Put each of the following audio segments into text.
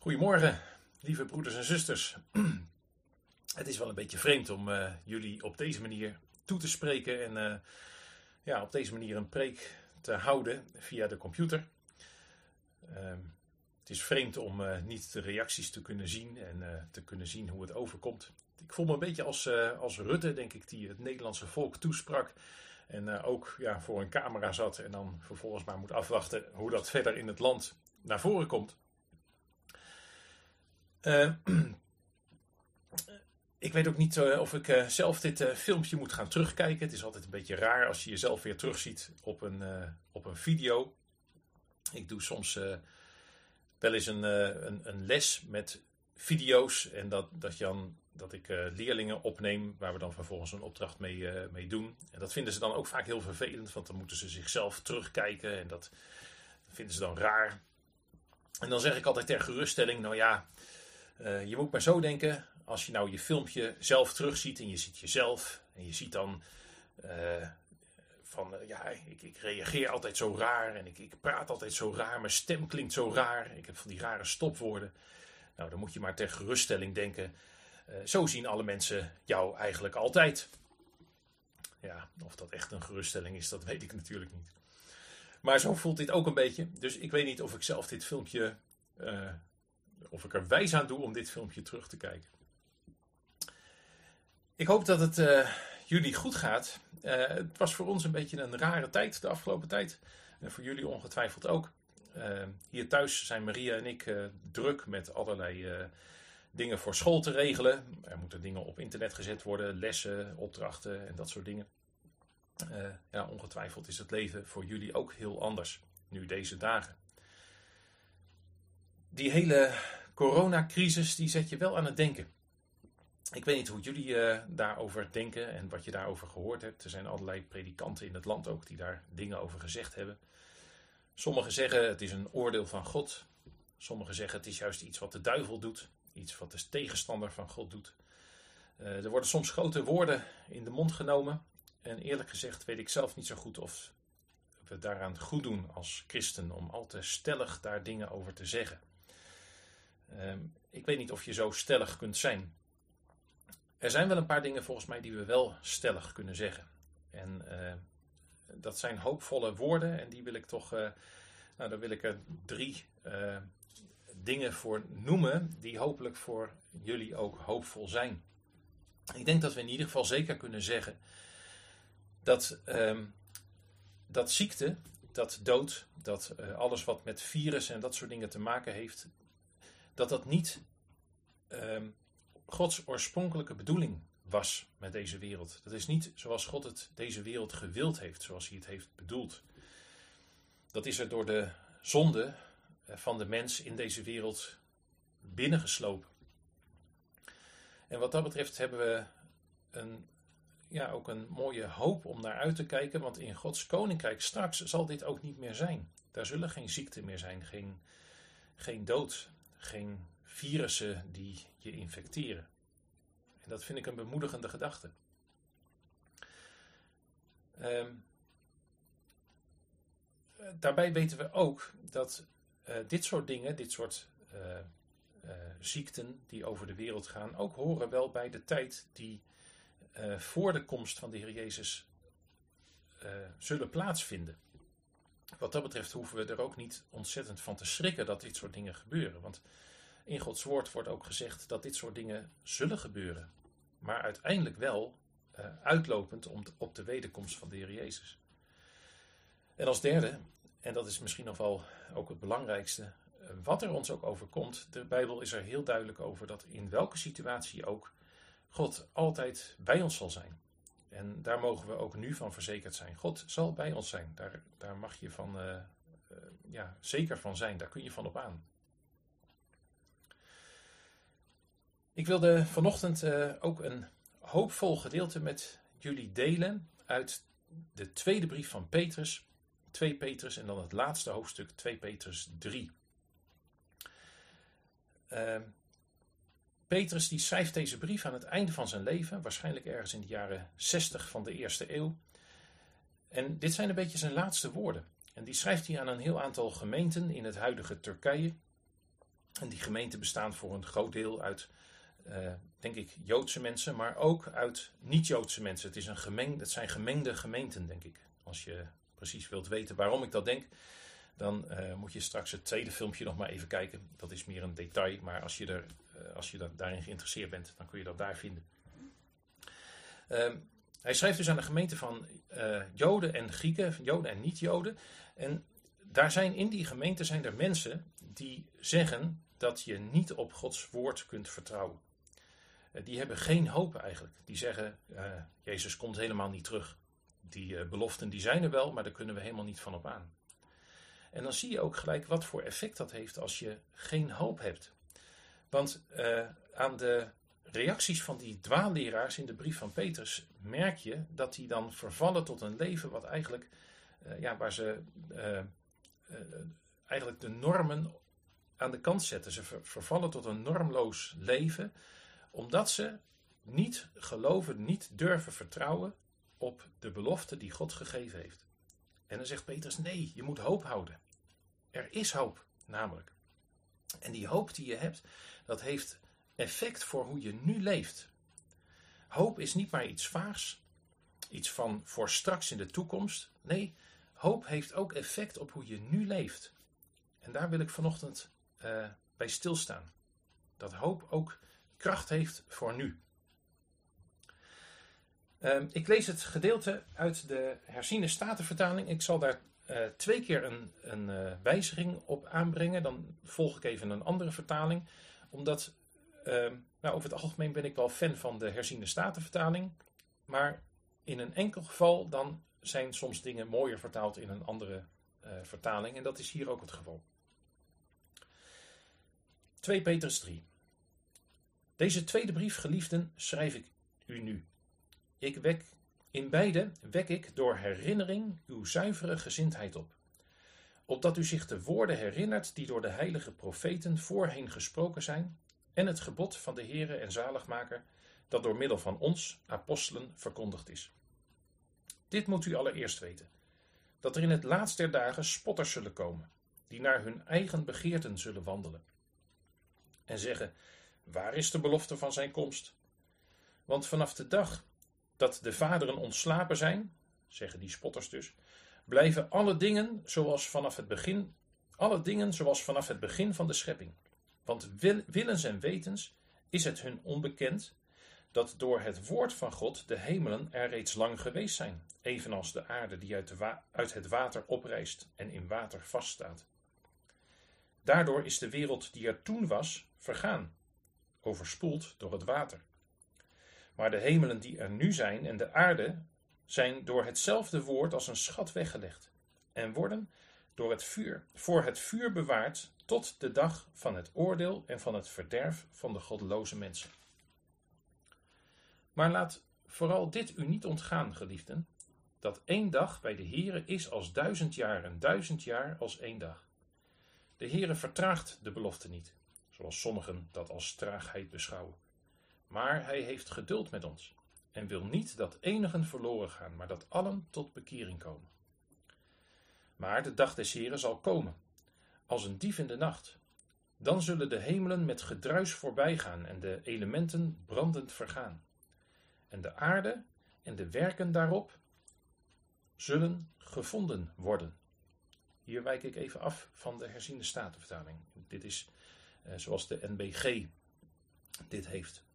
Goedemorgen, lieve broeders en zusters. Het is wel een beetje vreemd om uh, jullie op deze manier toe te spreken en uh, ja, op deze manier een preek te houden via de computer. Uh, het is vreemd om uh, niet de reacties te kunnen zien en te kunnen zien hoe het overkomt. Ik voel me een beetje als, als Rutte, denk ik, die het Nederlandse volk toesprak. En ook ja, voor een camera zat en dan vervolgens maar moet afwachten hoe dat verder in het land naar voren komt. Uh, ik weet ook niet uh, of ik uh, zelf dit filmpje moet gaan terugkijken. Het is altijd een beetje raar als je jezelf weer terugziet op een, op een video. Ik doe soms wel eens een, een, een, les met video's. En dat, dat, dat ik leerlingen opneem waar we dan vervolgens een opdracht mee, mee doen. En dat vinden ze dan ook vaak heel vervelend, want dan moeten ze zichzelf terugkijken. En dat vinden ze dan raar. En dan zeg ik altijd ter geruststelling, nou ja, uh, je moet maar zo denken, als je nou je filmpje zelf terugziet en je ziet jezelf en je ziet dan uh, van, uh, ja, ik, ik, reageer altijd zo raar en ik, ik, praat altijd zo raar, mijn stem klinkt zo raar, ik heb van die rare stopwoorden. Nou, dan moet je maar ter geruststelling denken, zo zien alle mensen jou eigenlijk altijd. Ja, of dat echt een geruststelling is, dat weet ik natuurlijk niet. Maar zo voelt dit ook een beetje. Dus ik weet niet of ik zelf dit filmpje of ik er wijs aan doe om dit filmpje terug te kijken. Ik hoop dat het uh, jullie goed gaat. Uh, het was voor ons een beetje een rare tijd de afgelopen tijd. En voor jullie ongetwijfeld ook. Uh, hier thuis zijn Maria en ik druk met allerlei dingen voor school te regelen. Er moeten dingen op internet gezet worden, lessen, opdrachten en dat soort dingen. ja, ongetwijfeld is het leven voor jullie ook heel anders nu deze dagen die hele coronacrisis die zet je wel aan het denken. Ik weet niet hoe jullie uh, daarover denken en wat je daarover gehoord hebt. Er zijn allerlei predikanten in het land ook die daar dingen over gezegd hebben. Sommigen zeggen het is een oordeel van God. Sommigen zeggen het is juist iets wat de duivel doet. Iets wat de tegenstander van God doet. Uh, er worden soms grote woorden in de mond genomen. En eerlijk gezegd weet ik zelf niet zo goed of we daaraan goed doen als christen om al te stellig daar dingen over te zeggen. Ehm, ik weet niet of je zo stellig kunt zijn. Er zijn wel een paar dingen volgens mij die we wel stellig kunnen zeggen. En uh, dat zijn hoopvolle woorden en die wil ik toch, uh, nou daar wil ik er drie uh, dingen voor noemen die hopelijk voor jullie ook hoopvol zijn. Ik denk dat we in ieder geval zeker kunnen zeggen dat, um, dat ziekte, dat dood, dat alles wat met virus en dat soort dingen te maken heeft, dat dat niet um, Gods oorspronkelijke bedoeling was met deze wereld. Dat is niet zoals God het deze wereld gewild heeft, zoals hij het heeft bedoeld. Dat is er door de zonde eh, van de mens in deze wereld binnengeslopen. En wat dat betreft hebben we een, ja, ook een mooie hoop om naar uit te kijken, want in Gods koninkrijk straks zal dit ook niet meer zijn. Daar zullen geen ziekte meer zijn, geen, geen dood, geen virussen die je infecteren. En dat vind ik een bemoedigende gedachte. Um, daarbij weten we ook dat uh, dit soort dingen, dit soort uh, uh, ziekten die over de wereld gaan, ook horen wel bij de tijd die voor de komst van de Heer Jezus zullen plaatsvinden. Wat dat betreft hoeven we er ook niet ontzettend van te schrikken dat dit soort dingen gebeuren. Want in Gods woord wordt ook gezegd dat dit soort dingen zullen gebeuren. Maar uiteindelijk wel uh, uitlopend om op de wederkomst van de Heer Jezus. En als derde, en dat is misschien nog wel ook het belangrijkste, uh, wat er ons ook overkomt. De Bijbel is er heel duidelijk over dat in welke situatie ook God altijd bij ons zal zijn. En daar mogen we ook nu van verzekerd zijn. God zal bij ons zijn. Daar, daar mag je van, uh, uh, ja, zeker van zijn. Daar kun je van op aan. Ik wilde vanochtend uh, ook een hoopvol gedeelte met jullie delen uit de tweede brief van Petrus. 2 Petrus en dan het laatste hoofdstuk, 2 Petrus 3. Petrus die schrijft deze brief aan het einde van zijn leven, waarschijnlijk ergens in de jaren 60 van de eerste eeuw. En dit zijn een beetje zijn laatste woorden. En die schrijft hij aan een heel aantal gemeenten in het huidige Turkije. En die gemeenten bestaan voor een groot deel uit, uh, denk ik, Joodse mensen, maar ook uit niet-Joodse mensen. Het, is een gemeng, het zijn gemengde gemeenten, denk ik. Als je precies wilt weten waarom ik dat denk, dan uh, moet je straks het tweede filmpje nog maar even kijken. Dat is meer een detail, maar als je, er, als je daarin geïnteresseerd bent, dan kun je dat daar vinden. Uh, hij schrijft dus aan de gemeente van uh, Joden en Grieken, Joden en niet-Joden. En daar zijn in die gemeente zijn er mensen die zeggen dat je niet op Gods woord kunt vertrouwen. die hebben geen hoop eigenlijk. Die zeggen, Jezus komt helemaal niet terug. Die beloften die zijn er wel, maar daar kunnen we helemaal niet van op aan. En dan zie je ook gelijk wat voor effect dat heeft als je geen hoop hebt. Want uh, aan de reacties van die dwaalleraars in de brief van Petrus merk je dat die dan vervallen tot een leven wat eigenlijk, uh, ja, waar ze uh, eigenlijk de normen aan de kant zetten. Ze ver vervallen tot een normloos leven, omdat ze niet geloven, niet durven vertrouwen op de belofte die God gegeven heeft. En dan zegt Petrus: nee, je moet hoop houden. Er is hoop, namelijk. En die hoop die je hebt, dat heeft effect voor hoe je nu leeft. Hoop is niet maar iets vaags, iets van voor straks in de toekomst. Nee, hoop heeft ook effect op hoe je nu leeft. En daar wil ik vanochtend uh, bij stilstaan. Dat hoop ook kracht heeft voor nu. Uh, ik lees het gedeelte uit de herziene statenvertaling. Ik zal daar uh, twee keer een, een uh, wijziging op aanbrengen. Dan volg ik even een andere vertaling. Omdat, uh, nou, over het algemeen ben ik wel fan van de herziende statenvertaling. Maar in een enkel geval dan zijn soms dingen mooier vertaald in een andere uh, vertaling. En dat is hier ook het geval. 2 Petrus 3. Deze tweede brief, geliefden, schrijf ik u nu. Ik wek in beide wek ik door herinnering uw zuivere gezindheid op, opdat u zich de woorden herinnert die door de heilige profeten voorheen gesproken zijn, en het gebod van de Heere en Zaligmaker, dat door middel van ons, apostelen, verkondigd is. Dit moet u allereerst weten, dat er in het laatst der dagen spotters zullen komen, die naar hun eigen begeerten zullen wandelen. En zeggen, waar is de belofte van zijn komst? Want vanaf de dag dat de vaderen ontslapen zijn, zeggen die spotters dus, blijven alle dingen zoals vanaf het begin, alle dingen zoals vanaf het begin van de schepping. Want willens en wetens is het hun onbekend dat door het woord van God de hemelen er reeds lang geweest zijn, evenals de aarde die uit, uit het water oprijst en in water vaststaat. Daardoor is de wereld die er toen was vergaan, overspoeld door het water. Maar de hemelen die er nu zijn en de aarde zijn door hetzelfde woord als een schat weggelegd en worden door het vuur, voor het vuur bewaard tot de dag van het oordeel en van het verderf van de goddeloze mensen. Maar laat vooral dit u niet ontgaan, geliefden, dat één dag bij de Heere is als duizend jaar en duizend jaar als één dag. De Heere vertraagt de belofte niet, zoals sommigen dat als traagheid beschouwen. Maar hij heeft geduld met ons en wil niet dat enigen verloren gaan, maar dat allen tot bekering komen. Maar de dag des Heren zal komen, als een dief in de nacht. Dan zullen de hemelen met gedruis voorbijgaan en de elementen brandend vergaan. En de aarde en de werken daarop zullen gevonden worden. Hier wijk ik even af van de herziende statenvertaling. Dit is eh, zoals de NBG dit heeft.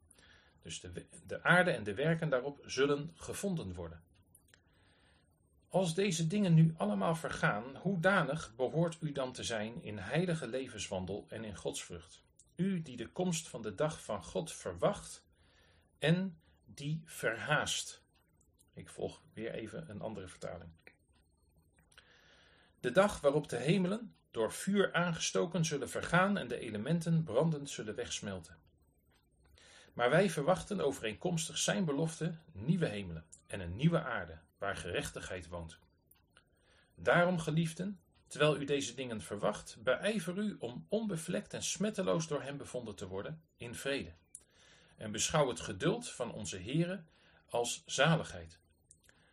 Dus de, de aarde en de werken daarop zullen gevonden worden. Als deze dingen nu allemaal vergaan, hoe danig behoort u dan te zijn in heilige levenswandel en in godsvrucht? U die de komst van de dag van God verwacht en die verhaast. Ik volg weer even een andere vertaling. De dag waarop de hemelen door vuur aangestoken zullen vergaan en de elementen brandend zullen wegsmelten. Maar wij verwachten overeenkomstig zijn belofte nieuwe hemelen en een nieuwe aarde waar gerechtigheid woont. Daarom, geliefden, terwijl u deze dingen verwacht, beijver u om onbevlekt en smetteloos door hem bevonden te worden in vrede. En beschouw het geduld van onze Here als zaligheid.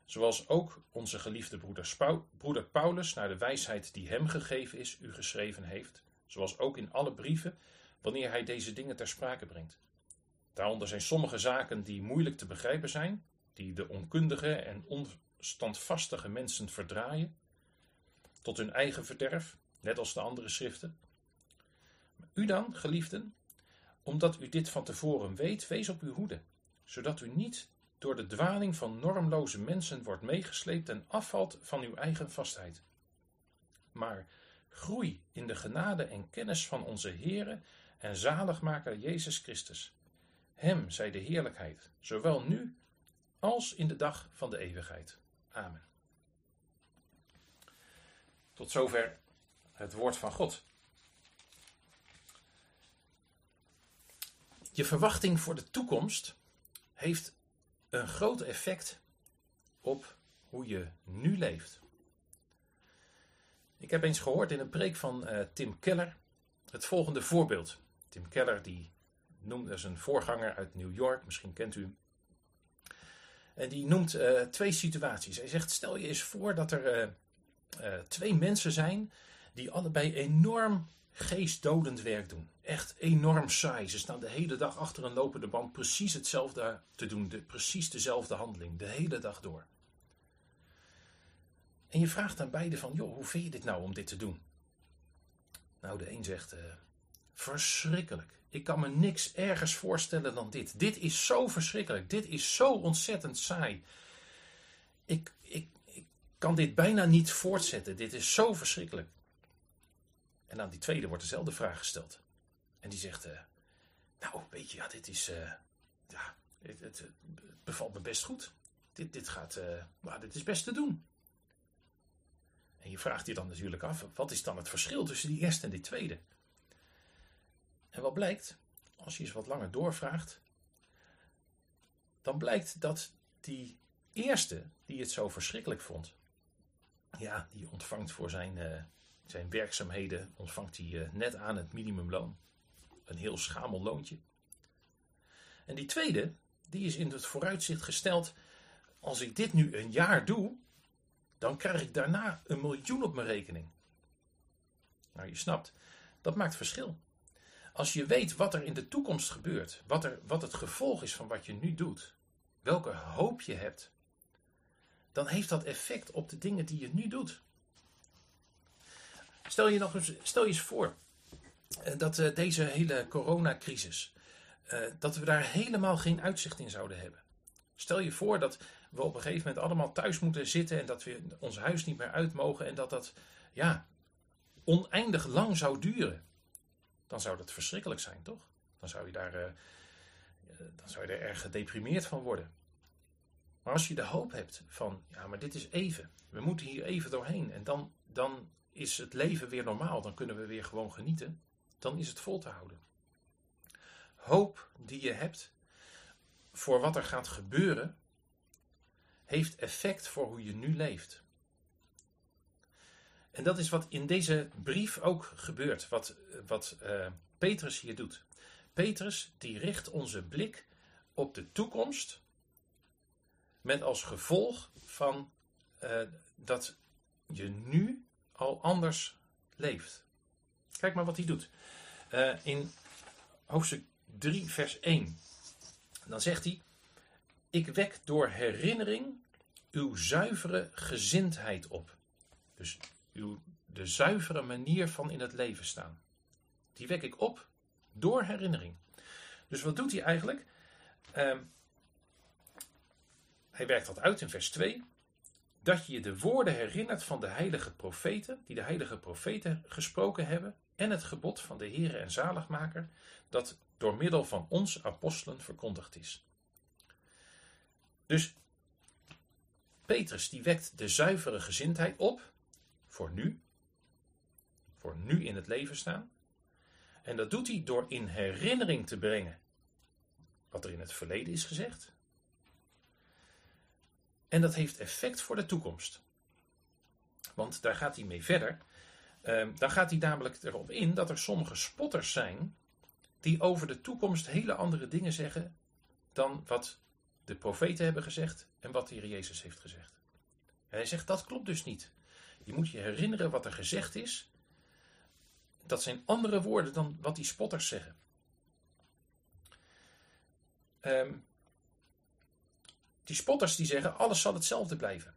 Zoals ook onze geliefde broeder, broeder Paulus naar de wijsheid die hem gegeven is, u geschreven heeft, zoals ook in alle brieven, wanneer hij deze dingen ter sprake brengt. Daaronder zijn sommige zaken die moeilijk te begrijpen zijn, die de onkundige en onstandvastige mensen verdraaien, tot hun eigen verderf, net als de andere schriften. U dan, geliefden, omdat u dit van tevoren weet, wees op uw hoede, zodat u niet door de dwaling van normloze mensen wordt meegesleept en afvalt van uw eigen vastheid. Maar groei in de genade en kennis van onze Heere en zaligmaker Jezus Christus. Hem zij de heerlijkheid, zowel nu als in de dag van de eeuwigheid. Amen. Tot zover het woord van God. Je verwachting voor de toekomst heeft een groot effect op hoe je nu leeft. Ik heb eens gehoord in een preek van uh, Tim Keller het volgende voorbeeld. Tim Keller die noemde zijn voorganger uit New York, misschien kent u. En die noemt uh, twee situaties. Hij zegt: stel je eens voor dat er uh, twee mensen zijn die allebei enorm geestdodend werk doen. Echt enorm saai. Ze staan de hele dag achter een lopende band precies hetzelfde te doen. De, precies dezelfde handeling. De hele dag door. En je vraagt aan beide van, joh, hoe vind je dit nou om dit te doen? Nou, de een zegt, verschrikkelijk. Ik kan me niks ergers voorstellen dan dit. Dit is zo verschrikkelijk. Dit is zo ontzettend saai. Ik, ik, ik kan dit bijna niet voortzetten. Dit is zo verschrikkelijk. En aan die tweede wordt dezelfde vraag gesteld. En die zegt, uh, nou, weet je, ja, dit is, uh, ja, het, het, bevalt me best goed. Dit, dit gaat, uh, dit is best te doen. En je vraagt je dan natuurlijk af, wat is dan het verschil tussen die eerste en die tweede? En wat blijkt, als je eens wat langer doorvraagt, dan blijkt dat die eerste, die het zo verschrikkelijk vond, ja, die ontvangt voor zijn, uh, zijn werkzaamheden, ontvangt hij uh, net aan het minimumloon. Een heel schamel loontje. En die tweede, die is in het vooruitzicht gesteld, als ik dit nu een jaar doe, dan krijg ik daarna een miljoen op mijn rekening. Nou, je snapt, dat maakt verschil. Als je weet wat er in de toekomst gebeurt, wat, er, wat het gevolg is van wat je nu doet, welke hoop je hebt, dan heeft dat effect op de dingen die je nu doet. Stel je, nog eens, stel je eens voor eh, dat uh, deze hele coronacrisis, uh, dat we daar helemaal geen uitzicht in zouden hebben. Stel je voor dat we op een gegeven moment allemaal thuis moeten zitten en dat we ons huis niet meer uit mogen en dat dat ja, oneindig lang zou duren. Dan zou dat verschrikkelijk zijn, toch? Dan zou je daar, uh, dan zou je er erg gedeprimeerd van worden. Maar als je de hoop hebt van, ja, maar dit is even. We moeten hier even doorheen. En dan, dan is het leven weer normaal. Dan kunnen we weer gewoon genieten. Dan is het vol te houden. Hoop die je hebt voor wat er gaat gebeuren, heeft effect voor hoe je nu leeft. En dat is wat in deze brief ook gebeurt, wat, wat uh, Petrus hier doet. Petrus die richt onze blik op de toekomst, met als gevolg van uh, dat je nu al anders leeft. Kijk maar wat hij doet. Uh, in hoofdstuk 3, vers 1. Dan zegt hij: ik wek door herinnering uw zuivere gezindheid op. Dus uw, de zuivere manier van in het leven staan. Die wek ik op door herinnering. Dus wat doet hij eigenlijk? Uh, hij werkt dat uit in vers 2. Dat je je de woorden herinnert van de heilige profeten, die de heilige profeten gesproken hebben, en het gebod van de Heere en Zaligmaker, dat door middel van ons apostelen verkondigd is. Dus Petrus die wekt de zuivere gezindheid op voor nu, voor nu in het leven staan. En dat doet hij door in herinnering te brengen wat er in het verleden is gezegd. En dat heeft effect voor de toekomst. Want daar gaat hij mee verder. Uh, daar gaat hij namelijk erop in dat er sommige spotters zijn die over de toekomst hele andere dingen zeggen dan wat de profeten hebben gezegd en wat de Heer Jezus heeft gezegd. En hij zegt dat klopt dus niet. Je moet je herinneren wat er gezegd is dat zijn andere woorden dan wat die spotters zeggen. Ehm, die spotters die zeggen, alles zal hetzelfde blijven.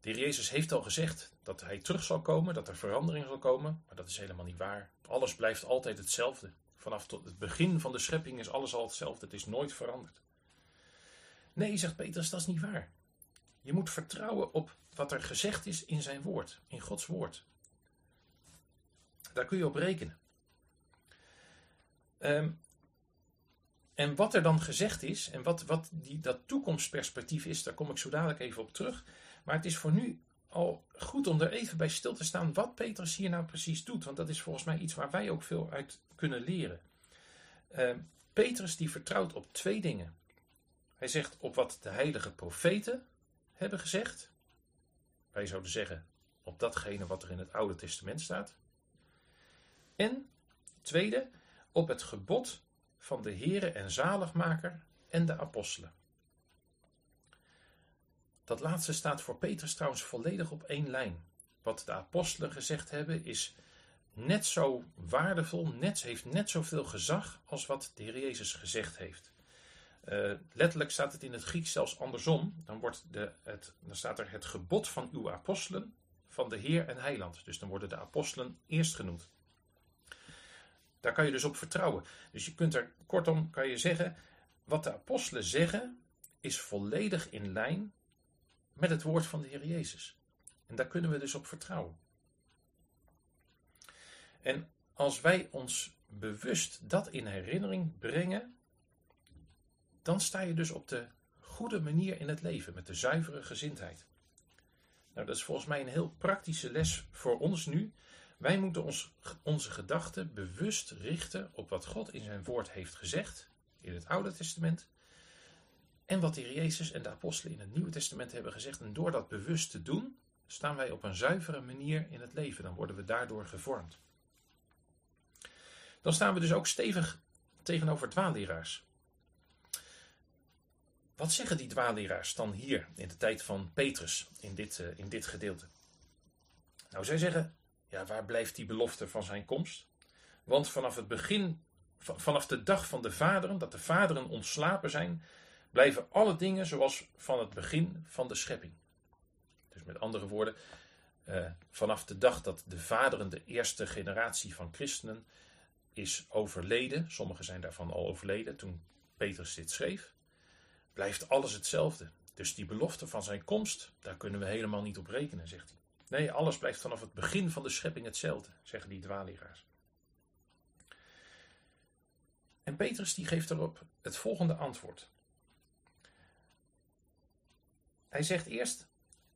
De heer Jezus heeft al gezegd dat hij terug zal komen, dat er verandering zal komen, maar dat is helemaal niet waar. Alles blijft altijd hetzelfde. Vanaf tot het begin van de schepping is alles al hetzelfde, het is nooit veranderd. Nee, zegt Petrus, dat is niet waar. Je moet vertrouwen op wat er gezegd is in zijn woord, in Gods woord. Daar kun je op rekenen. Um, en wat er dan gezegd is en wat, wat die, dat toekomstperspectief is, daar kom ik zo dadelijk even op terug. Maar het is voor nu al goed om er even bij stil te staan wat Petrus hier nou precies doet. Want dat is volgens mij iets waar wij ook veel uit kunnen leren. Uh, Petrus die vertrouwt op twee dingen. Hij zegt op wat de heilige profeten hebben gezegd. Wij zouden zeggen op datgene wat er in het Oude Testament staat. En tweede, op het gebod van de Heere en Zaligmaker en de apostelen. Dat laatste staat voor Petrus trouwens volledig op één lijn. Wat de apostelen gezegd hebben is net zo waardevol, net, heeft net zoveel gezag als wat de Heer Jezus gezegd heeft. Uh, letterlijk staat het in het Grieks zelfs andersom. Dan, wordt de, het, dan staat er het gebod van uw apostelen van de Heer en Heiland. Dus dan worden de apostelen eerst genoemd. Daar kan je dus op vertrouwen. Dus je kunt er, kortom, kan je zeggen, wat de apostelen zeggen, is volledig in lijn met het woord van de Heer Jezus. En daar kunnen we dus op vertrouwen. En als wij ons bewust dat in herinnering brengen, dan sta je dus op de goede manier in het leven, met de zuivere gezindheid. Nou, dat is volgens mij een heel praktische les voor ons nu, wij moeten ons, onze gedachten bewust richten op wat God in zijn woord heeft gezegd in het Oude Testament. En wat de Jezus en de apostelen in het Nieuwe Testament hebben gezegd. En door dat bewust te doen, staan wij op een zuivere manier in het leven. Dan worden we daardoor gevormd. Dan staan we dus ook stevig tegenover dwaalleraars. Wat zeggen die dwaalleraars dan hier in de tijd van Petrus in dit, uh, in dit gedeelte? Nou, zij zeggen ja, waar blijft die belofte van zijn komst? Want vanaf het begin, vanaf de dag van de vaderen, dat de vaderen ontslapen zijn, blijven alle dingen zoals van het begin van de schepping. Dus met andere woorden, eh, vanaf de dag dat de vaderen, de eerste generatie van christenen, is overleden, sommigen zijn daarvan al overleden toen Petrus dit schreef, blijft alles hetzelfde. Dus die belofte van zijn komst, daar kunnen we helemaal niet op rekenen, zegt hij. Nee, alles blijft vanaf het begin van de schepping hetzelfde, zeggen die dwaalleeraars. En Petrus die geeft erop het volgende antwoord. Hij zegt eerst,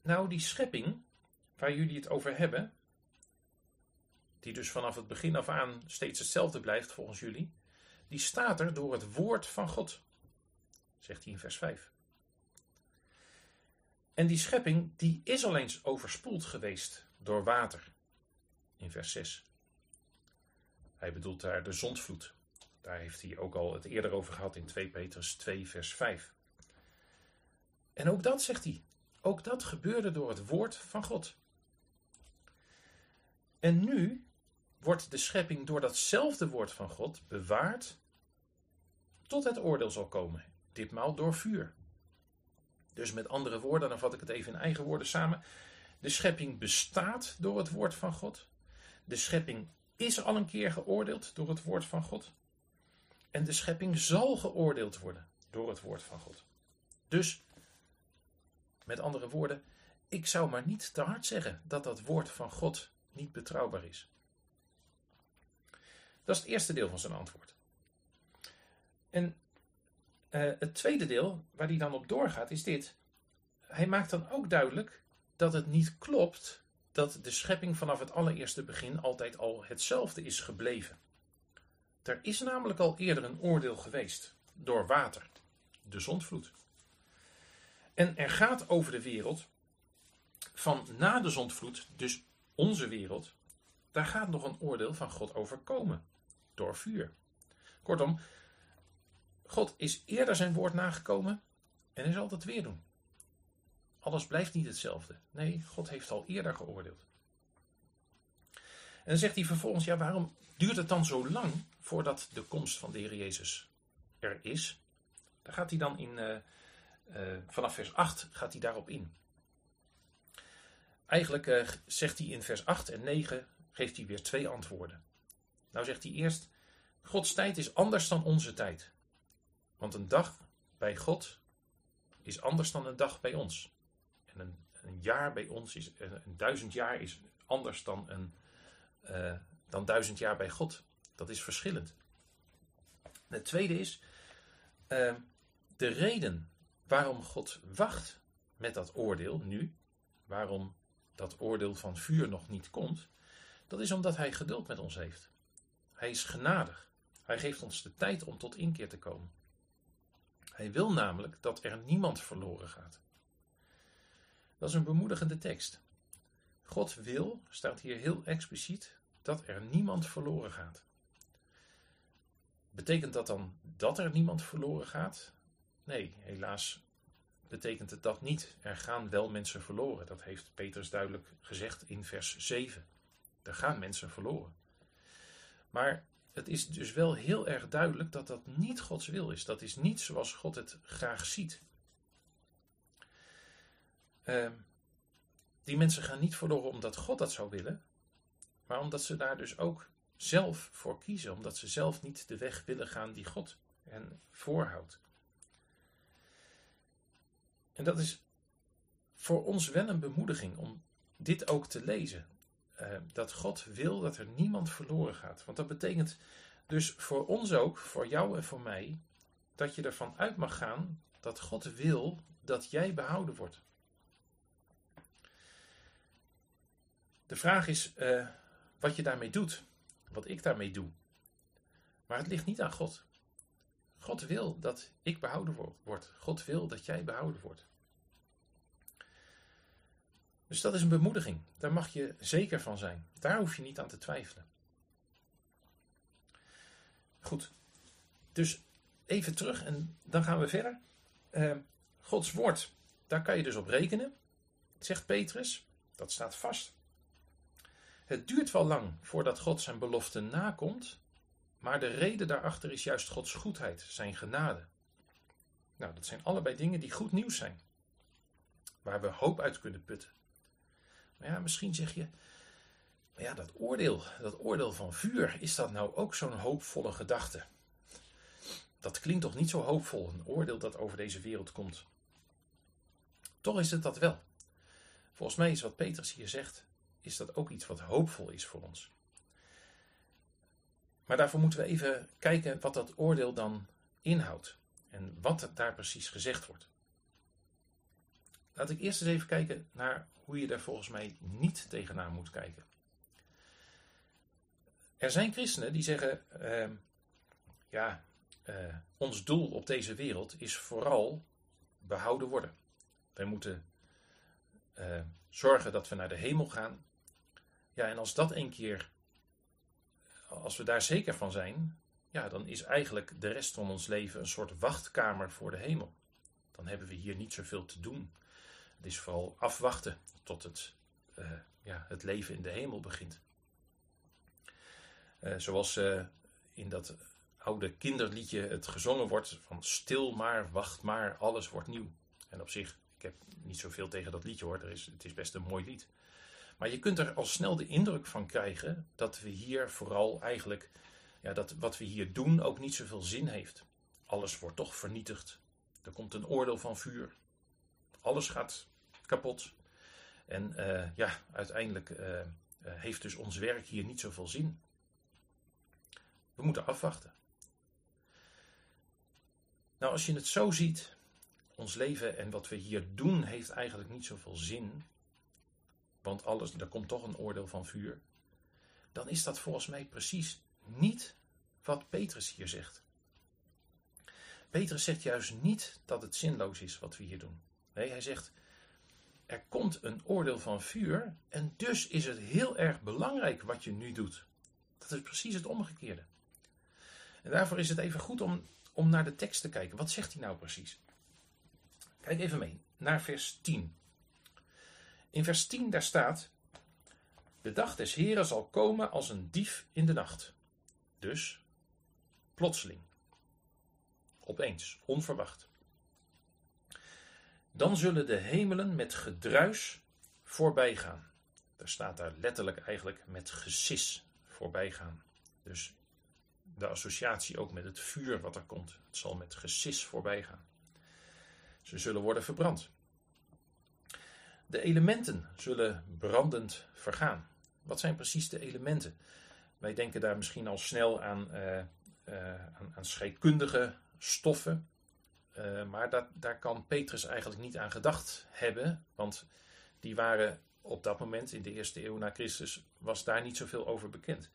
nou die schepping waar jullie het over hebben, die dus vanaf het begin af aan steeds hetzelfde blijft volgens jullie, die staat er door het woord van God, zegt hij in vers 5. En die schepping die is al eens overspoeld geweest door water. In vers 6. Hij bedoelt daar de zondvloed. Daar heeft hij ook al het eerder over gehad in 2 Petrus 2 vers 5. En ook dat zegt hij. Ook dat gebeurde door het woord van God. En nu wordt de schepping door datzelfde woord van God bewaard tot het oordeel zal komen. Ditmaal door vuur. Dus met andere woorden, dan vat ik het even in eigen woorden samen. De schepping bestaat door het woord van God. De schepping is al een keer geoordeeld door het woord van God. En de schepping zal geoordeeld worden door het woord van God. Dus, met andere woorden, ik zou maar niet te hard zeggen dat dat woord van God niet betrouwbaar is. Dat is het eerste deel van zijn antwoord. En uh, het tweede deel, waar hij dan op doorgaat, is dit. Hij maakt dan ook duidelijk dat het niet klopt dat de schepping vanaf het allereerste begin altijd al hetzelfde is gebleven. Er is namelijk al eerder een oordeel geweest door water, de zondvloed. En er gaat over de wereld van na de zondvloed, dus onze wereld, daar gaat nog een oordeel van God over komen door vuur. Kortom, God is eerder zijn woord nagekomen en hij zal weer doen. Alles blijft niet hetzelfde. Nee, God heeft al eerder geoordeeld. En dan zegt hij vervolgens, ja, waarom duurt het dan zo lang voordat de komst van de Heer Jezus er is? Daar gaat hij dan in, uh, uh, vanaf vers 8 gaat hij daarop in. Eigenlijk uh, zegt hij in vers 8 en 9, geeft hij weer twee antwoorden. Nou zegt hij eerst, Gods tijd is anders dan onze tijd. Want een dag bij God is anders dan een dag bij ons. En een, een jaar bij ons is, een, duizend jaar is anders dan, een, uh, dan duizend jaar bij God. Dat is verschillend. En het tweede is, uh, de reden waarom God wacht met dat oordeel nu, waarom dat oordeel van vuur nog niet komt, dat is omdat Hij geduld met ons heeft. Hij is genadig. Hij geeft ons de tijd om tot inkeer te komen. Hij wil namelijk dat er niemand verloren gaat. Dat is een bemoedigende tekst. God wil, staat hier heel expliciet, dat er niemand verloren gaat. Betekent dat dan dat er niemand verloren gaat? Nee, helaas betekent het dat niet. Er gaan wel mensen verloren. Dat heeft Petrus duidelijk gezegd in vers 7. Er gaan mensen verloren. Maar het is dus wel heel erg duidelijk dat dat niet Gods wil is. Dat is niet zoals God het graag ziet. Uh, die mensen gaan niet verloren omdat God dat zou willen, maar omdat ze daar dus ook zelf voor kiezen. Omdat ze zelf niet de weg willen gaan die God hen voorhoudt. En dat is voor ons wel een bemoediging om dit ook te lezen. Uh, dat God wil dat er niemand verloren gaat. Want dat betekent dus voor ons ook, voor jou en voor mij, dat je ervan uit mag gaan dat God wil dat jij behouden wordt. De vraag is uh, wat je daarmee doet, wat ik daarmee doe. Maar het ligt niet aan God. God wil dat ik behouden word. God wil dat jij behouden wordt. Dus dat is een bemoediging. Daar mag je zeker van zijn. Daar hoef je niet aan te twijfelen. Goed. Dus even terug en dan gaan we verder. Uh, Gods woord, daar kan je dus op rekenen, zegt Petrus. Dat staat vast. Het duurt wel lang voordat God zijn belofte nakomt, maar de reden daarachter is juist Gods goedheid, zijn genade. Nou, dat zijn allebei dingen die goed nieuws zijn, waar we hoop uit kunnen putten. Maar ja, misschien zeg je, maar ja, dat oordeel, dat oordeel van vuur, is dat nou ook zo'n hoopvolle gedachte? Dat klinkt toch niet zo hoopvol, een oordeel dat over deze wereld komt. Toch is het dat wel. Volgens mij is wat Petrus hier zegt, is dat ook iets wat hoopvol is voor ons. Maar daarvoor moeten we even kijken wat dat oordeel dan inhoudt en wat daar precies gezegd wordt. Laat ik eerst eens even kijken naar hoe je daar volgens mij niet tegenaan moet kijken. Er zijn christenen die zeggen: uh, ja, uh, ons doel op deze wereld is vooral behouden worden. Wij moeten uh, zorgen dat we naar de hemel gaan. Ja, en als dat een keer, als we daar zeker van zijn, ja, dan is eigenlijk de rest van ons leven een soort wachtkamer voor de hemel. Dan hebben we hier niet zoveel te doen. Het is vooral afwachten tot het, uh, ja, het leven in de hemel begint. Uh, zoals uh, in dat oude kinderliedje het gezongen wordt van stil maar, wacht maar, alles wordt nieuw. En op zich, ik heb niet zoveel tegen dat liedje hoor, er is, het is best een mooi lied. Maar je kunt er al snel de indruk van krijgen dat we hier vooral eigenlijk, ja, dat wat we hier doen ook niet zoveel zin heeft. Alles wordt toch vernietigd. Er komt een oordeel van vuur. Alles gaat kapot. En uh, ja, uiteindelijk uh, uh, heeft dus ons werk hier niet zoveel zin. We moeten afwachten. Nou, als je het zo ziet, ons leven en wat we hier doen heeft eigenlijk niet zoveel zin, want alles, er komt toch een oordeel van vuur, dan is dat volgens mij precies niet wat Petrus hier zegt. Petrus zegt juist niet dat het zinloos is wat we hier doen. Nee, hij zegt, er komt een oordeel van vuur en dus is het heel erg belangrijk wat je nu doet. Dat is precies het omgekeerde. En daarvoor is het even goed om, om naar de tekst te kijken. Wat zegt hij nou precies? Kijk even mee naar vers 10. In vers 10 daar staat: De dag des Heren zal komen als een dief in de nacht. Dus plotseling. Opeens, onverwacht. Dan zullen de hemelen met gedruis voorbij gaan. Daar staat daar letterlijk eigenlijk met gesis voorbij gaan. Dus de associatie ook met het vuur wat er komt. Het zal met gesis voorbij gaan. Ze zullen worden verbrand. De elementen zullen brandend vergaan. Wat zijn precies de elementen? Wij denken daar misschien al snel aan, uh, aan, aan scheikundige stoffen. Uh, maar dat, daar kan Petrus eigenlijk niet aan gedacht hebben. Want die waren op dat moment, in de eerste eeuw na Christus, was daar niet zoveel over bekend.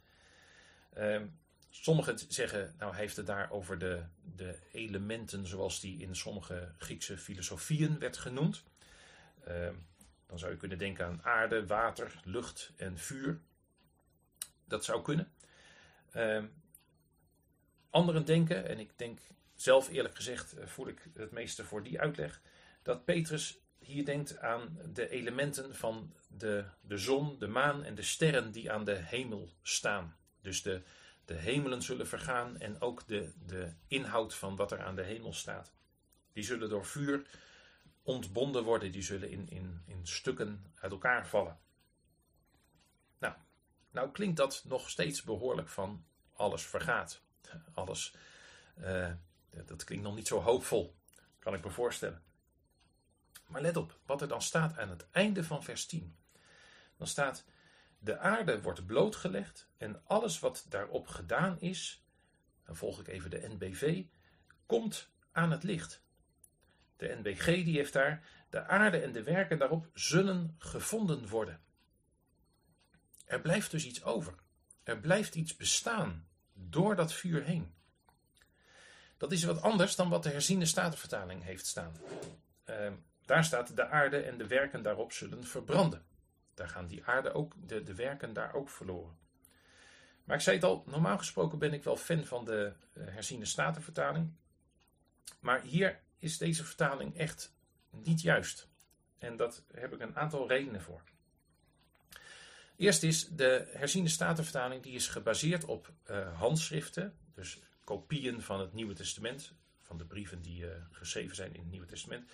Ehm, sommigen zeggen, nou heeft het daar over de, de elementen zoals die in sommige Griekse filosofieën werd genoemd. Ehm, dan zou je kunnen denken aan aarde, water, lucht en vuur. Dat zou kunnen. Uh, anderen denken, en ik denk zelf eerlijk gezegd eh, voel ik het meeste voor die uitleg, dat Petrus hier denkt aan de elementen van de, de zon, de maan en de sterren die aan de hemel staan. Dus de, de hemelen zullen vergaan en ook de, de inhoud van wat er aan de hemel staat. Die zullen door vuur ontbonden worden, die zullen in, in, in stukken uit elkaar vallen. Nou, nou klinkt dat nog steeds behoorlijk van alles vergaat. Alles, uh, dat klinkt nog niet zo hoopvol, kan ik me voorstellen. Maar let op wat er dan staat aan het einde van vers 10. Dan staat: De aarde wordt blootgelegd en alles wat daarop gedaan is, dan volg ik even de NBV, komt aan het licht. De NBG die heeft daar, de aarde en de werken daarop zullen gevonden worden. Er blijft dus iets over. Er blijft iets bestaan door dat vuur heen. Dat is wat anders dan wat de herziende statenvertaling heeft staan. Uh, daar staat de aarde en de werken daarop zullen verbranden. Daar gaan die aarde ook, de, werken daar ook verloren. Maar ik zei het al, normaal gesproken ben ik wel fan van de uh, herziende statenvertaling. Maar hier is deze vertaling echt niet juist. En daar heb ik een aantal redenen voor. Eerst is de herziende statenvertaling die is gebaseerd op uh, handschriften, dus kopieën van het Nieuwe Testament, van de brieven die uh, geschreven zijn in het Nieuwe Testament.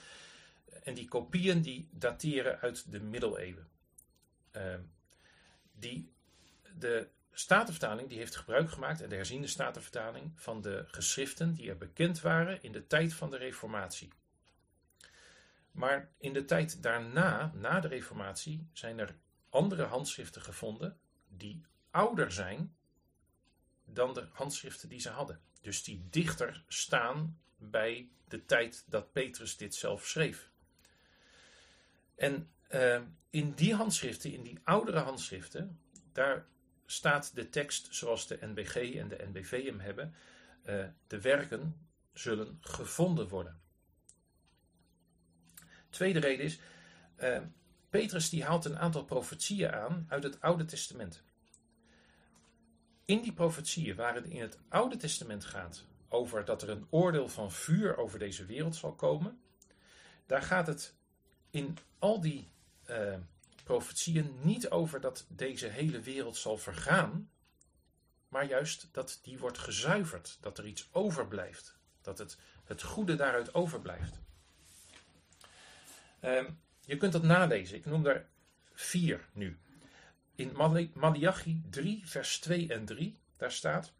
En die kopieën die dateren uit de middeleeuwen. Uh, die, de Statenvertaling die heeft gebruik gemaakt, en de herziende Statenvertaling, van de geschriften die er bekend waren in de tijd van de Reformatie. Maar in de tijd daarna, na de Reformatie, zijn er andere handschriften gevonden die ouder zijn dan de handschriften die ze hadden. Dus die dichter staan bij de tijd dat Petrus dit zelf schreef. En uh, in die handschriften, in die oudere handschriften, daar staat de tekst zoals de NBG en de NBV hem hebben. Uh, de werken zullen gevonden worden. Tweede reden is, uh, Petrus die haalt een aantal profetieën aan uit het Oude Testament. In die profetieën waar het in het Oude Testament gaat over dat er een oordeel van vuur over deze wereld zal komen, daar gaat het in al die uh, profetieën niet over dat deze hele wereld zal vergaan, maar juist dat die wordt gezuiverd, dat er iets overblijft, dat het, het goede daaruit overblijft. Uh, je kunt dat nalezen, ik noem daar vier nu. In Malachi 3, vers 2 en 3, daar staat: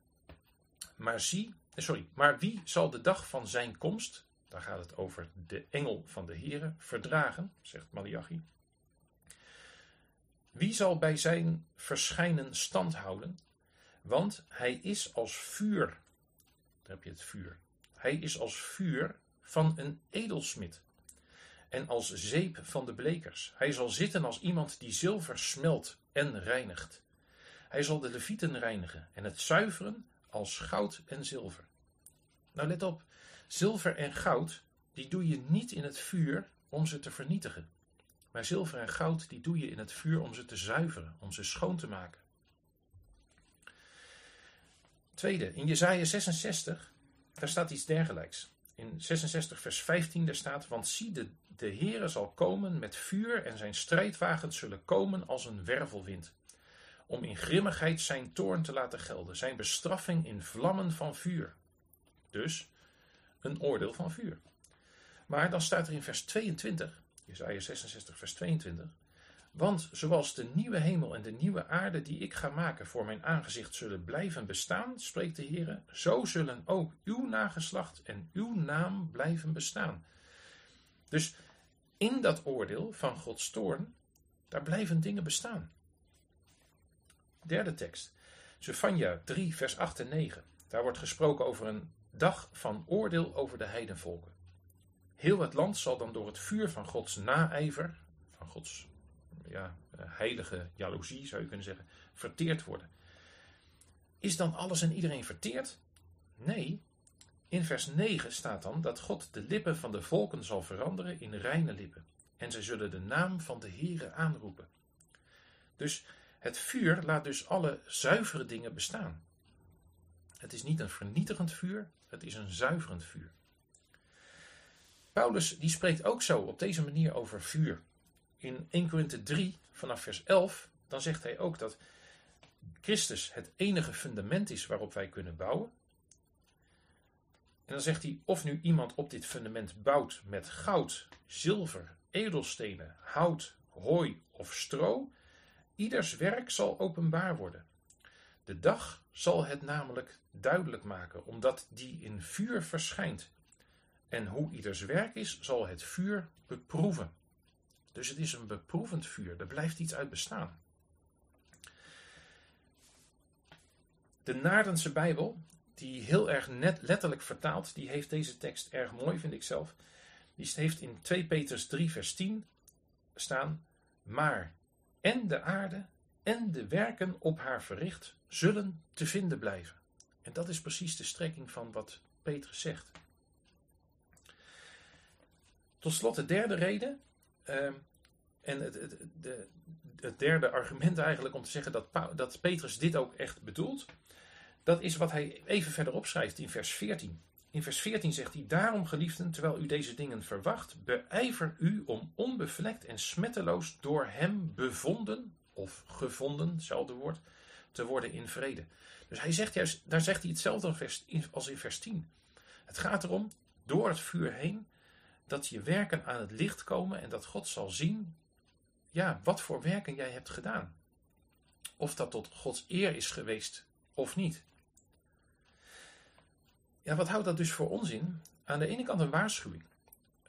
Maar zie, eh, sorry, maar wie zal de dag van zijn komst, daar gaat het over de engel van de Here, verdragen, zegt Malachi. Wie zal bij zijn verschijnen stand houden? Want hij is als vuur. Daar heb je het vuur. Hij is als vuur van een edelsmid. En als zeep van de blekers. Hij zal zitten als iemand die zilver smelt en reinigt. Hij zal de levieten reinigen en het zuiveren als goud en zilver. Nou let op, zilver en goud, die doe je niet in het vuur om ze te vernietigen. Maar zilver en goud, die doe je in het vuur om ze te zuiveren, om ze schoon te maken. Tweede, in Jezaja 66, daar staat iets dergelijks. In 66 vers 15 daar staat, want zie de, de Heere zal komen met vuur en zijn strijdwagens zullen komen als een wervelwind. om in grimmigheid zijn toorn te laten gelden, zijn bestraffing in vlammen van vuur. Dus een oordeel van vuur. Maar dan staat er in vers 22, Jesaja 66, vers 22. Want zoals de nieuwe hemel en de nieuwe aarde die ik ga maken voor mijn aangezicht zullen blijven bestaan, spreekt de Heer, zo zullen ook uw nageslacht en uw naam blijven bestaan. Dus in dat oordeel van Gods toorn, daar blijven dingen bestaan. Derde tekst. Zephania 3, vers 8 en 9. Daar wordt gesproken over een dag van oordeel over de heidenvolken. Heel het land zal dan door het vuur van Gods naijver, van Gods ja, heilige jaloezie zou je kunnen zeggen, verteerd worden. Is dan alles en iedereen verteerd? Nee. In vers 9 staat dan dat God de lippen van de volken zal veranderen in reine lippen. En zij zullen de naam van de Heere aanroepen. Dus het vuur laat dus alle zuivere dingen bestaan. Het is niet een vernietigend vuur, het is een zuiverend vuur. Paulus die spreekt ook zo op deze manier over vuur. In 1 Korinthe 3 vanaf vers 11 dan zegt hij ook dat Christus het enige fundament is waarop wij kunnen bouwen. En dan zegt hij of nu iemand op dit fundament bouwt met goud, zilver, edelstenen, hout, hooi of stro, ieders werk zal openbaar worden. De dag zal het namelijk duidelijk maken, omdat die in vuur verschijnt. En hoe ieders werk is, zal het vuur beproeven. Dus het is een beproevend vuur, er blijft iets uit bestaan. De Naardense Bijbel, die heel erg net letterlijk vertaalt, die heeft deze tekst erg mooi, vind ik zelf. Die heeft in 2 Petrus 3, vers 10 staan: Maar en de aarde en de werken op haar verricht zullen te vinden blijven. En dat is precies de strekking van wat Petrus zegt. Tot slot de derde reden. Uh, en het, het, de, het, derde argument eigenlijk om te zeggen dat, dat Petrus dit ook echt bedoelt. Dat is wat hij even verderop schrijft in vers 14. In vers 14 zegt hij: Daarom, geliefden, terwijl u deze dingen verwacht, beijver u om onbevlekt en smetteloos door hem bevonden, of gevonden, hetzelfde woord, te worden in vrede. Dus hij zegt juist, daar zegt hij hetzelfde als in vers 10. Het gaat erom, door het vuur heen, dat je werken aan het licht komen en dat God zal zien, ja, wat voor werken jij hebt gedaan. Of dat tot Gods eer is geweest of niet. Ja, wat houdt dat dus voor ons in? Aan de ene kant een waarschuwing.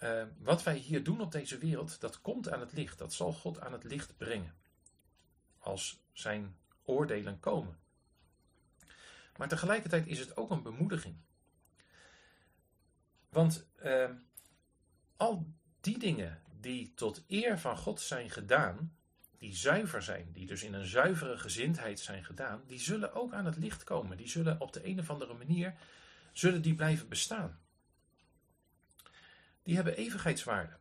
Uh, wat wij hier doen op deze wereld, dat komt aan het licht. Dat zal God aan het licht brengen. Als zijn oordelen komen. Maar tegelijkertijd is het ook een bemoediging. Want uh, al die dingen die tot eer van God zijn gedaan, die zuiver zijn, die dus in een zuivere gezindheid zijn gedaan, die zullen ook aan het licht komen. Die zullen op de een of andere manier zullen die blijven bestaan. Die hebben evigheidswaarde.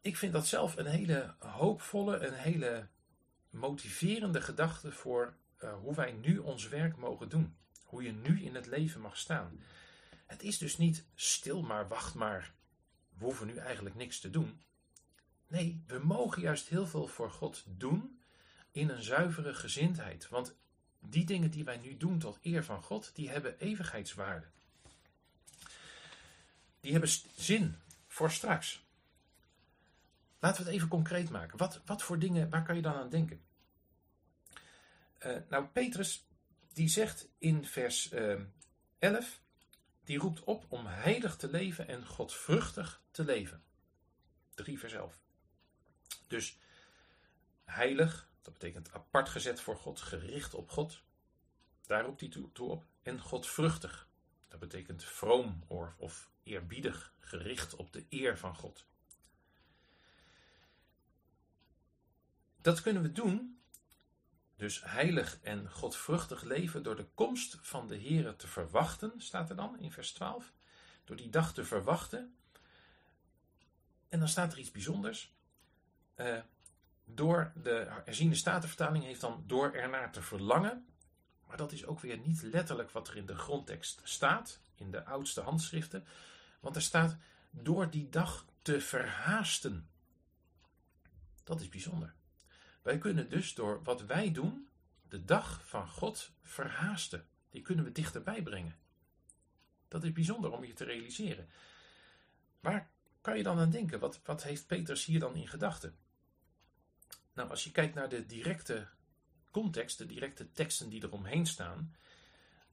Ik vind dat zelf een hele hoopvolle, een hele motiverende gedachte voor uh, hoe wij nu ons werk mogen doen. Hoe je nu in het leven mag staan. Het is dus niet stil maar, wacht maar. We hoeven nu eigenlijk niks te doen. Nee, we mogen juist heel veel voor God doen in een zuivere gezindheid. Want die dingen die wij nu doen tot eer van God, die hebben evigheidswaarde. Die hebben zin voor straks. Laten we het even concreet maken. Wat, wat voor dingen, waar kan je dan aan denken? Uh, nou, Petrus, die zegt in vers uh, eh, 11, die roept op om heilig te leven en godvruchtig te leven. 3 vers 11. Dus heilig, dat betekent apart gezet voor God, gericht op God. Daar roept hij toe, op. En godvruchtig, dat betekent vroom of eerbiedig, gericht op de eer van God. Dat kunnen we doen, dus heilig en godvruchtig leven, door de komst van de Here te verwachten, staat er dan in vers 12. Door die dag te verwachten. En dan staat er iets bijzonders. Uh, door de herziende statenvertaling heeft dan door ernaar te verlangen. Maar dat is ook weer niet letterlijk wat er in de grondtekst staat, in de oudste handschriften. Want er staat door die dag te verhaasten. Dat is bijzonder. Wij kunnen dus door wat wij doen, de dag van God verhaasten. Die kunnen we dichterbij brengen. Dat is bijzonder om je te realiseren. Waar kan je dan aan denken? Wat, wat heeft Petrus hier dan in gedachten? Nou, als je kijkt naar de directe context, de directe teksten die eromheen staan,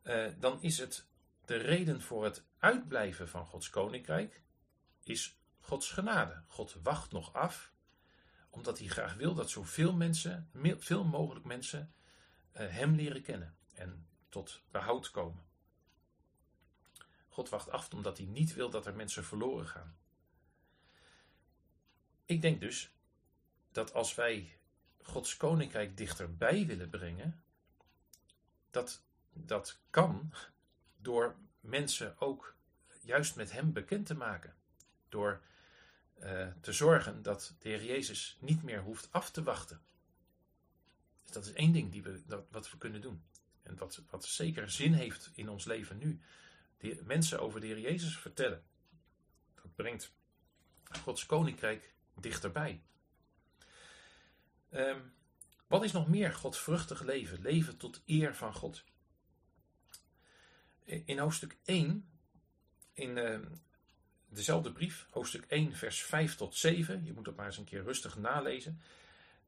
eh, dan is het de reden voor het uitblijven van Gods koninkrijk is Gods genade. God wacht nog af, omdat hij graag wil dat zoveel mensen, veel mogelijk mensen, eh, hem leren kennen en tot behoud komen. God wacht af omdat hij niet wil dat er mensen verloren gaan. Ik denk dus dat als wij Gods koninkrijk dichterbij willen brengen, dat dat kan door mensen ook juist met Hem bekend te maken. Door uh, te zorgen dat de Heer Jezus niet meer hoeft af te wachten. Dus dat is één ding die we, dat, wat we kunnen doen. En wat, wat zeker zin heeft in ons leven nu. De mensen over de Heer Jezus vertellen. Dat brengt Gods koninkrijk dichterbij. Um, wat is nog meer godvruchtig leven? Leven tot eer van God. In hoofdstuk 1, in uh, dezelfde brief, hoofdstuk 1, vers 5 tot 7, je moet dat maar eens een keer rustig nalezen,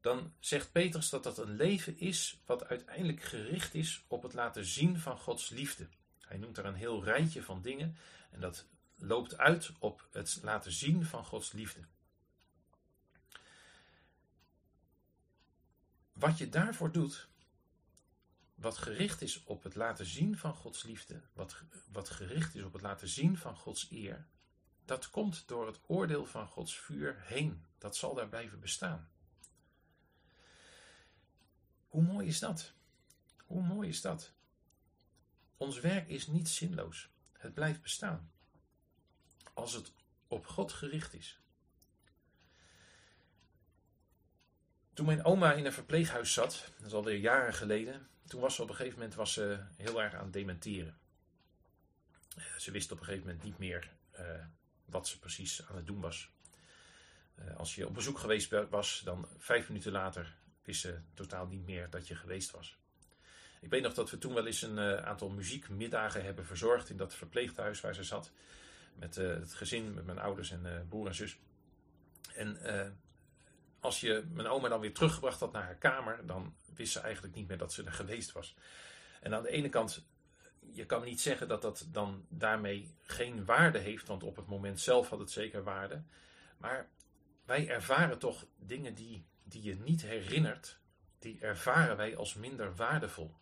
dan zegt Petrus dat dat een leven is wat uiteindelijk gericht is op het laten zien van Gods liefde. Hij noemt er een heel rijtje van dingen en dat loopt uit op het laten zien van Gods liefde. Wat je daarvoor doet, wat gericht is op het laten zien van Gods liefde, wat, wat gericht is op het laten zien van Gods eer, dat komt door het oordeel van Gods vuur heen. Dat zal daar blijven bestaan. Hoe mooi is dat? Hoe mooi is dat? Ons werk is niet zinloos. Het blijft bestaan. Als het op God gericht is. Toen mijn oma in een verpleeghuis zat, dat is alweer jaren geleden, toen was ze op een gegeven moment was ze heel erg aan het dementeren. Eh, ze wist op een gegeven moment niet meer uh, wat ze precies aan het doen was. Uh, als je op bezoek geweest was, dan vijf minuten later wist ze totaal niet meer dat je geweest was. Ik weet nog dat we toen wel eens een uh, aantal muziekmiddagen hebben verzorgd in dat verpleeghuis waar ze zat. Met het gezin, met mijn ouders en broer en zus. En als je mijn oma dan weer teruggebracht had naar haar kamer, dan wist ze eigenlijk niet meer dat ze er geweest was. En aan de ene kant, je kan niet zeggen dat dat dan daarmee geen waarde heeft, want op het moment zelf had het zeker waarde. Maar wij ervaren toch dingen die, die je niet herinnert, die ervaren wij als minder waardevol.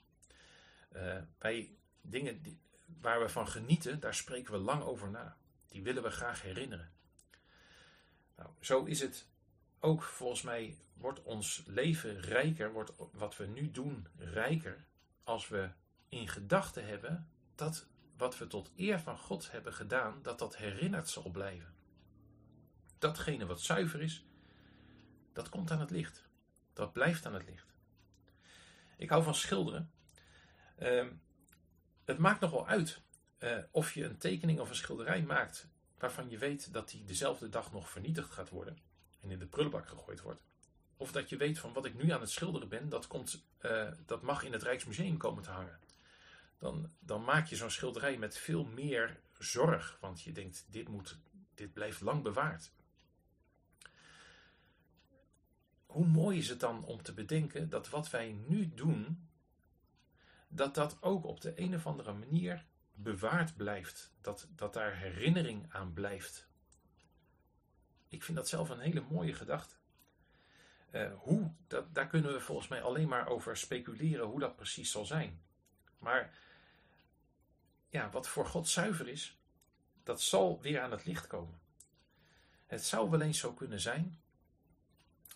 Uh, wij dingen die, waar we van genieten, daar spreken we lang over na. Die willen we graag herinneren. Nou, zo is het ook volgens mij wordt ons leven rijker, wordt wat we nu doen rijker, als we in gedachten hebben dat wat we tot eer van God hebben gedaan, dat dat herinnerd zal blijven. Datgene wat zuiver is, dat komt aan het licht. Dat blijft aan het licht. Ik hou van schilderen. Uh, het maakt nogal uit uh, of je een tekening of een schilderij maakt waarvan je weet dat die dezelfde dag nog vernietigd gaat worden en in de prullenbak gegooid wordt. Of dat je weet van wat ik nu aan het schilderen ben, dat, komt, uh, dat mag in het Rijksmuseum komen te hangen. Dan, dan maak je zo'n schilderij met veel meer zorg, want je denkt, dit, moet, dit blijft lang bewaard. Hoe mooi is het dan om te bedenken dat wat wij nu doen, dat dat ook op de een of andere manier bewaard blijft. Dat, dat daar herinnering aan blijft. Ik vind dat zelf een hele mooie gedachte. Uh, hoe, dat, daar kunnen we volgens mij alleen maar over speculeren hoe dat precies zal zijn. Maar ja, wat voor God zuiver is, dat zal weer aan het licht komen. Het zou wel eens zo kunnen zijn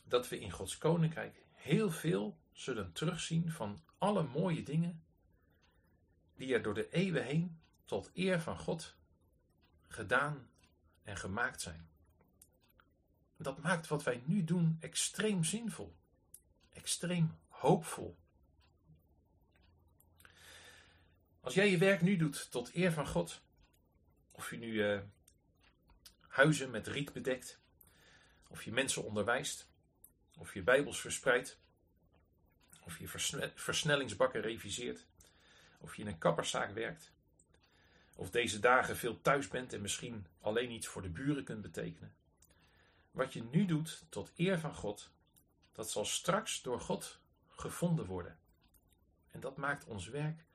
dat we in Gods koninkrijk heel veel zullen terugzien van alle mooie dingen die er door de eeuwen heen tot eer van God gedaan en gemaakt zijn. Dat maakt wat wij nu doen extreem zinvol, extreem hoopvol. Als jij je werk nu doet tot eer van God, of je nu uh, huizen met riet bedekt, of je mensen onderwijst, of je bijbels verspreidt, Of je versnellingsbakken reviseert. Of je in een kapperszaak werkt. Of deze dagen veel thuis bent en misschien alleen iets voor de buren kunt betekenen. Wat je nu doet tot eer van God, dat zal straks door God gevonden worden. En dat maakt ons werk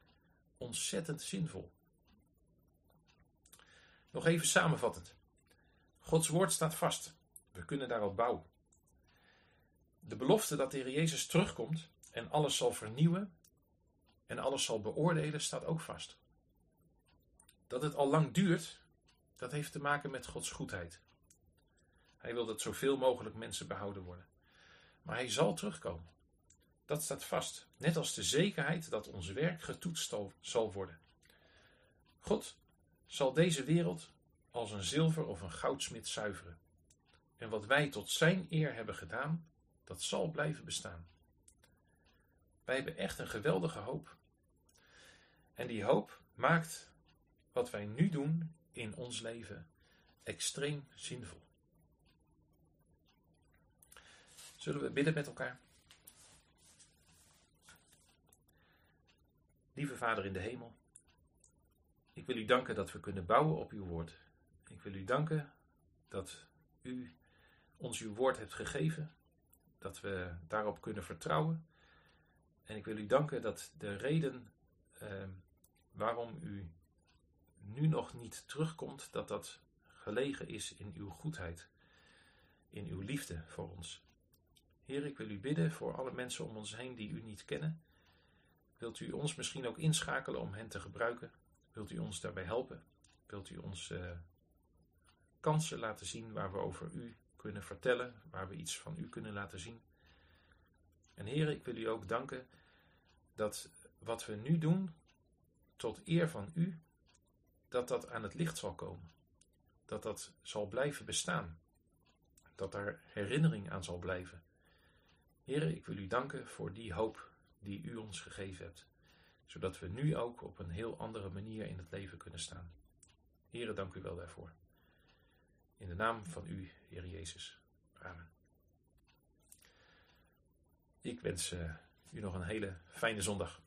ontzettend zinvol. Nog even samenvattend. Gods woord staat vast. We kunnen daarop bouwen. De belofte dat de Heer Jezus terugkomt en alles zal vernieuwen en alles zal beoordelen staat ook vast. Dat het al lang duurt, dat heeft te maken met Gods goedheid. Hij wil dat zoveel mogelijk mensen behouden worden. Maar hij zal terugkomen. Dat staat vast, net als de zekerheid dat ons werk getoetst zal worden. God zal deze wereld als een zilver of een goudsmid zuiveren. En wat wij tot zijn eer hebben gedaan, dat zal blijven bestaan. Wij hebben echt een geweldige hoop. En die hoop maakt wat wij nu doen in ons leven extreem zinvol. Zullen we bidden met elkaar? Lieve Vader in de hemel, ik wil u danken dat we kunnen bouwen op uw woord. Ik wil u danken dat u ons uw woord hebt gegeven, dat we daarop kunnen vertrouwen. En ik wil u danken dat de reden eh, waarom u nu nog niet terugkomt, dat dat gelegen is in uw goedheid, in uw liefde voor ons. Heer, ik wil u bidden voor alle mensen om ons heen die u niet kennen. Wilt u ons misschien ook inschakelen om hen te gebruiken? Wilt u ons daarbij helpen? Wilt u ons uh, kansen laten zien waar we over u kunnen vertellen, waar we iets van u kunnen laten zien? En Heer, ik wil u ook danken dat wat we nu doen, tot eer van u, dat dat aan het licht zal komen. Dat dat zal blijven bestaan. Dat daar herinnering aan zal blijven. Heer, ik wil u danken voor die hoop die u ons gegeven hebt, zodat we nu ook op een heel andere manier in het leven kunnen staan. Heer, dank u wel daarvoor. In de naam van u, Heer Jezus. Amen. Ik wens uh, u nog een hele fijne zondag.